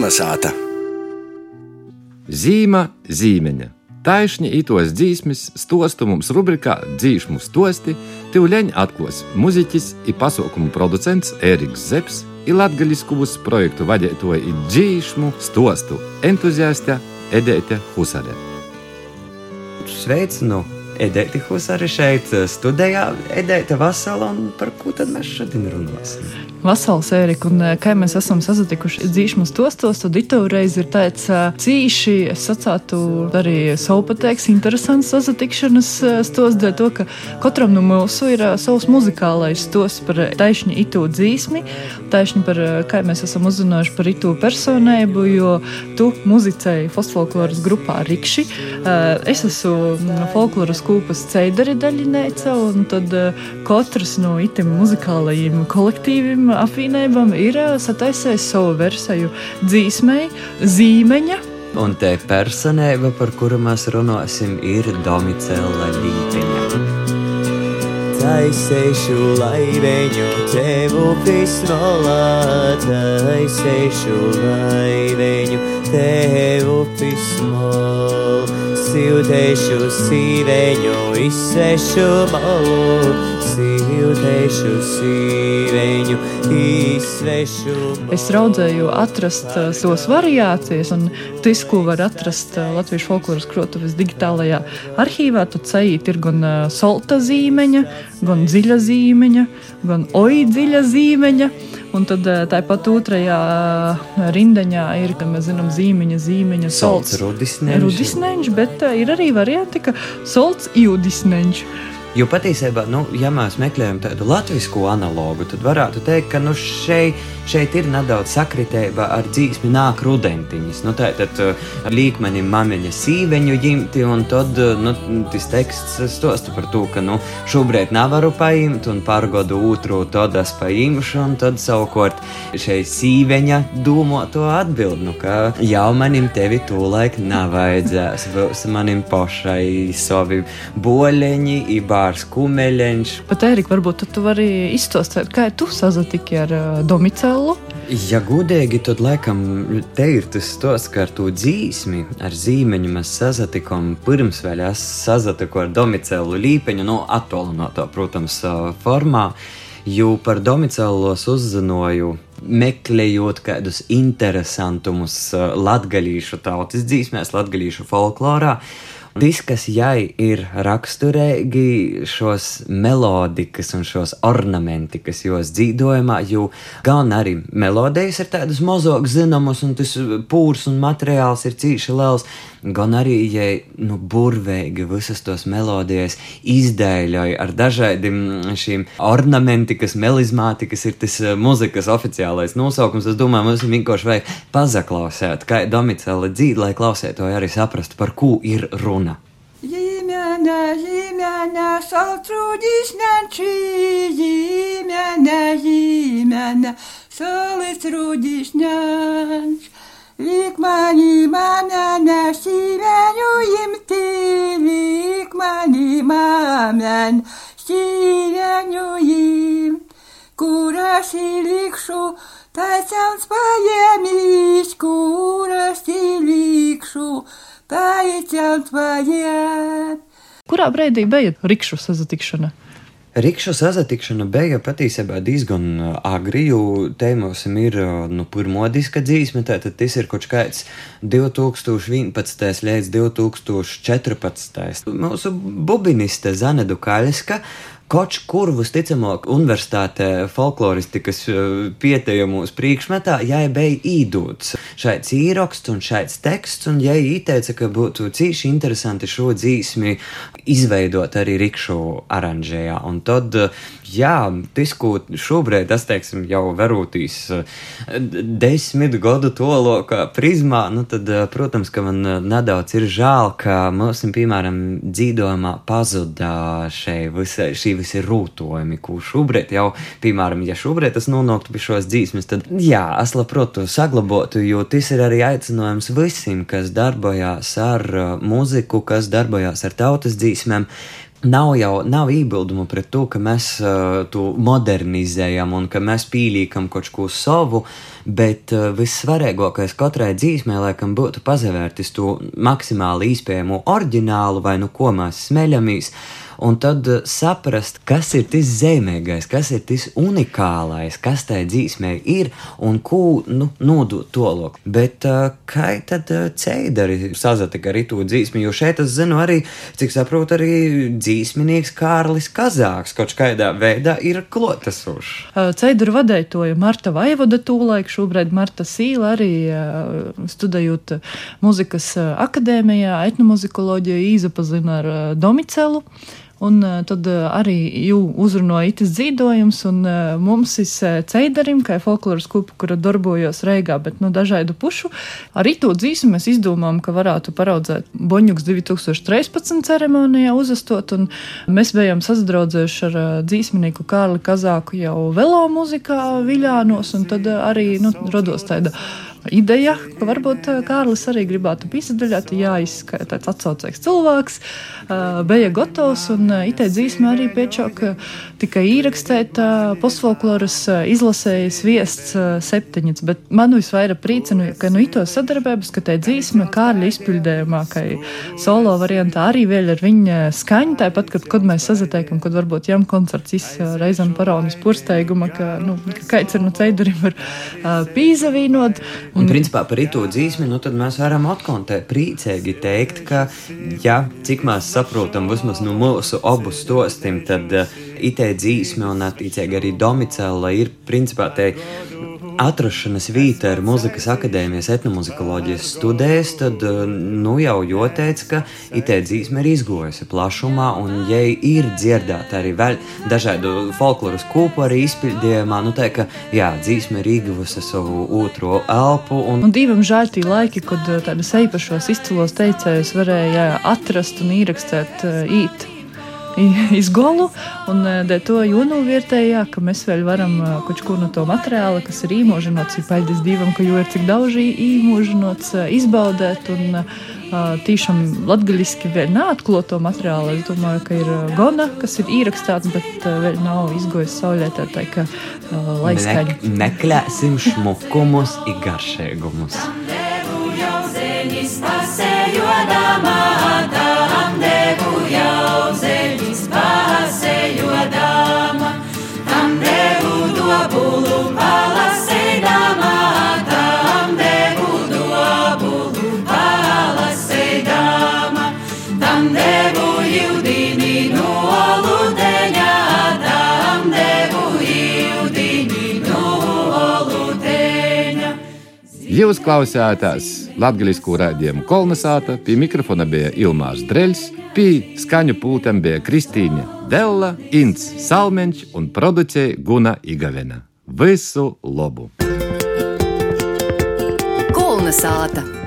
Kalnasāta. Zīma, zīmeņa. Taisni itos dzīsmis, stostu mums rubrikā Dzīšmu stosti, Tivleņa atklās muziķis un pasaukumu producents Ēriks Zepsi, ir latgaļiskus projektu vadītoja ir dzīšmu stostu entuziaste Edēte Husare. Sveicinu! Edēta Husare šeit studijā. Edēta Vasala, un par ko tad mēs šodien runāsim? Vasals, Ērika, un eh, kā mēs esam sazatikuši dzīšmas tostos, tad itoreiz ir tāds eh, cīši, es sacātu, arī savu pateiks, interesants sazatikšanas eh, stos, dēļ to, ka katram no mūsu ir savs muzikālais stos par taišņu itu dzīsmi, taišņu par, kā mēs esam uzzinājuši par itu personēbu, jo tu muzicēji fosfolkloras grupā Rikši. Es esmu mm, folkloras kūpas ceidari daļinēca, un tad katrs no itim muzikālajiem kolektīviem apvienībām ir sataisījis savu versiju dzīsmei, zīmeņa. Un te personība, par kuru mēs runāsim, ir Domicēla Līteņa. Taisēšu laiveņu tevu pismolā, taisēšu laiveņu tevu pismolā. Siltēšu sīveņu, izsešu malu, siltēšu sīveņu, izsešu malu. Es raudzēju atrast uh, tos variācijas, un tas, ko var atrast uh, Latvijas folkloras krotuves digitālajā arhīvā, tad ceļīt ir gan uh, solta zīmeņa, gan dziļa zīmeņa, gan oi dziļa zīmeņa. Un tad tāpat otrajā rindiņā ir, kā mēs zinām, zīmeņa, zīmeņa, Solts, rudisneņš. rudisneņš, bet uh, ir arī varianti, ka solts jūdisneņš. Jo patiesībā, nu, ja mēs meklējam tādu latviešu analogu, tad varētu teikt, ka nu, šeit, šeit ir nedaudz sakritība ar dzīsmi nāk rudentiņas. Nu, tā tad uh, līkmenim mamiņa sīveņu ģimti, un tad uh, nu, tas teksts stosta par to, ka nu, šobrīd nevaru paimt, un pārgodu otru tad es paimšu, un tad savukārt šeit sīveņa domā to atbild, nu, ka jau manim tevi tūlaik nevajadzēs, būs manim pašai savi boļeņi, ibā bārs kumeļš. Bet, Erika, varbūt tu vari izstāstīt, kā tu sazatiki ar uh, Domicēlu? Ja gudīgi, tad laikam te ir tas stāsts, ka ar to dzīsmi, ar zīmeņu mēs sazatikām pirms vēl es sazatiku ar Domicēlu līpeņu, no nu, attālinātā, protams, formā, jo par Domicēlos uzzināju meklējot kādus interesantumus latgaļīšu tautas dzīsmēs, latgaļīšu folklorā. Viss, kas jai ir raksturīgi, šos melodikas un šos ornamentikas jos dzīvojumā, jo gan arī melodijas ir tādas mazāk zināmas, un tas pūrs un materiāls ir cīši liels, gan arī, ja nu, burvīgi visas tos melodijas izdēļoja ar dažādiem šīm ornamentikas, melizmātikas, ir tas eh, muzikas oficiālais nosaukums. Es domāju, mums vienkārši vajag pazaklausēt, kā domicēla dzīve, lai klausētoji arī saprastu, par ko ir runa. Zīmēnē, zīmēnē, saltrūdīs nenčī, zīmēnē, zīmēnē, salis rūdīs nenčī. Lik mani mamen sīvēņu imti, lik mani mamen sīvēņu imt, kuras įlikšu, taisiams paėmys, kuras įlikšu, taisiams paėmys. Kurā brīdī bija rikšu sazatikšana? Rikšu sazatikšana bija patiesībā diezgan agri, jo tēmosim ir nu, pirmo diska dzīsme, tātad tas ir kaut kāds 2011. līdz 2014. Mūsu bubiniste Zanedu Kaļska Kaut kur visticamāk, universitātē folkloristikas pieejamos priekšmetā, ja bija īdūts šāds īraksts un šāds teksts, un ja ieteica, ka būtu cīši interesanti šo dzīsmi izveidot arī rikšu oranžējā. Un tad, jā, tas, ko šobrīd es teiksim, jau verūtīs desmit gadu tolokā prizmā, nu tad, protams, ka man nedaudz ir žēl, ka mums, piemēram, dzīvojumā pazuda šī visa visi rūtojumi, ko šobrīd jau, piemēram, ja šobrīd tas nonāktu pie šos dzīsmes, tad jā, es labprāt to saglabotu, jo tas ir arī aicinājums visiem, kas darbojās ar uh, muziku, kas darbojās ar tautas dzīsmēm. Nav jau nav iebildumu pret to, ka mēs uh, to modernizējam un ka mēs pīlīkam kaut ko savu, bet uh, vissvarīgākais katrai dzīsmē, laikam, būtu pazavērtis to maksimāli iespējamo oriģinālu vai nu ko mēs smeļamies un tad eh, saprast, kas ir tas zemīgais, kas ir tas unikālais, kas tajā dzīsmē ir un ko nu, nodot tolok. Bet uh, kā tad uh, ceidari sazatika arī to dzīsmi, jo šeit es zinu arī, cik saprotu, arī dzīsminieks Kārlis Kazāks kaut kādā veidā ir klotasošs. Ceidaru vadētoja Marta Vaivoda tūlaik, šobrīd Marta Sīla arī studējot muzikas akadēmijā, etnomuzikoloģiju, īzapazina ar Domicelu. Un uh, tad uh, arī jū uzrunāja itis dzīvojums, un uh, mums ir ceidarim, kā folkloras kupa, kura darbojos Reigā, bet no dažādu pušu. Arī to dzīsmu mēs izdomājam, ka varētu paraudzēt Boņuks 2013 ceremonijā uzastot, un mēs bijām sazadraudzējuši ar dzīsminieku Kārli Kazāku jau velo muzikā Viļānos, un tad arī, nu, rodos tāda ideja, ka varbūt eh, Kārlis arī gribētu. Jā, izskatās tāds atsaucīgs cilvēks, uh, bija gatavs un uh, itē dzīsme arī piečāk tikai īrakstēt uh, postfolkloras izlasējas viests septiņas, bet man visvairāk priecina, ka nu ito sadarbības, ka te dzīsme Kārļa izpildējumā, ka solo variantā arī vēl ar viņa skaņu, tāpat, kad, kad mēs sazatiekam, kad varbūt jām koncerts izreizam paraunis pursteiguma, ka, nu, ka kaits ir no ceidurim var pīzavīnot. Un, principā, par itu dzīsmi, nu, tad mēs varam atkontēt priecīgi teikt, ka, ja, cik mēs saprotam, vismaz no mūsu abu stostim, tad uh, itē dzīsme un attiecīgi arī domicēla ir, principā, te atrašanās vieta ar muzikas akadēmijas etnomuzikoloģijas studēs, tad eh, nu jau joteic, ka itē dzīsme ir izgojusi plašumā, un ja ir dzirdēta arī vēl dažādu folkloras kūpu arī izpildījumā, nu tā, ka jā, dzīsme ir ieguvusi savu otro elpu. Un, un divam žēl tī laiki, kad eh, tādas eipašos izcilos teicējus varēja atrast un ierakstēt uh, īt izgolu. Un e, dēļ to jūnu vietējā, ka mēs vēl varam kaut ko no to materiāla, kas ir īmožinots, ir paļģis divam, ka jo ir cik daudz īmožinots, e, izbaudēt. Un, Tīšām latviešu vēl neatkloto materiālu. Es domāju, ka ir gona, kas ir ierakstīts, bet vēl nav izgojis saulē. Tā tā kā lai skaņa. Ne, neklēsim šmukumus, garšīgumus. Pasējodamā, Jūs klausāties! Latvijas rādījumu kolonizāta, pie mikrofona bija Ilmārs Dreļs, pie skaņu pultiem bija Kristīna Della, Inns Salmeņš un producēja Guna Igavena. Visu labu! Kolonizāta!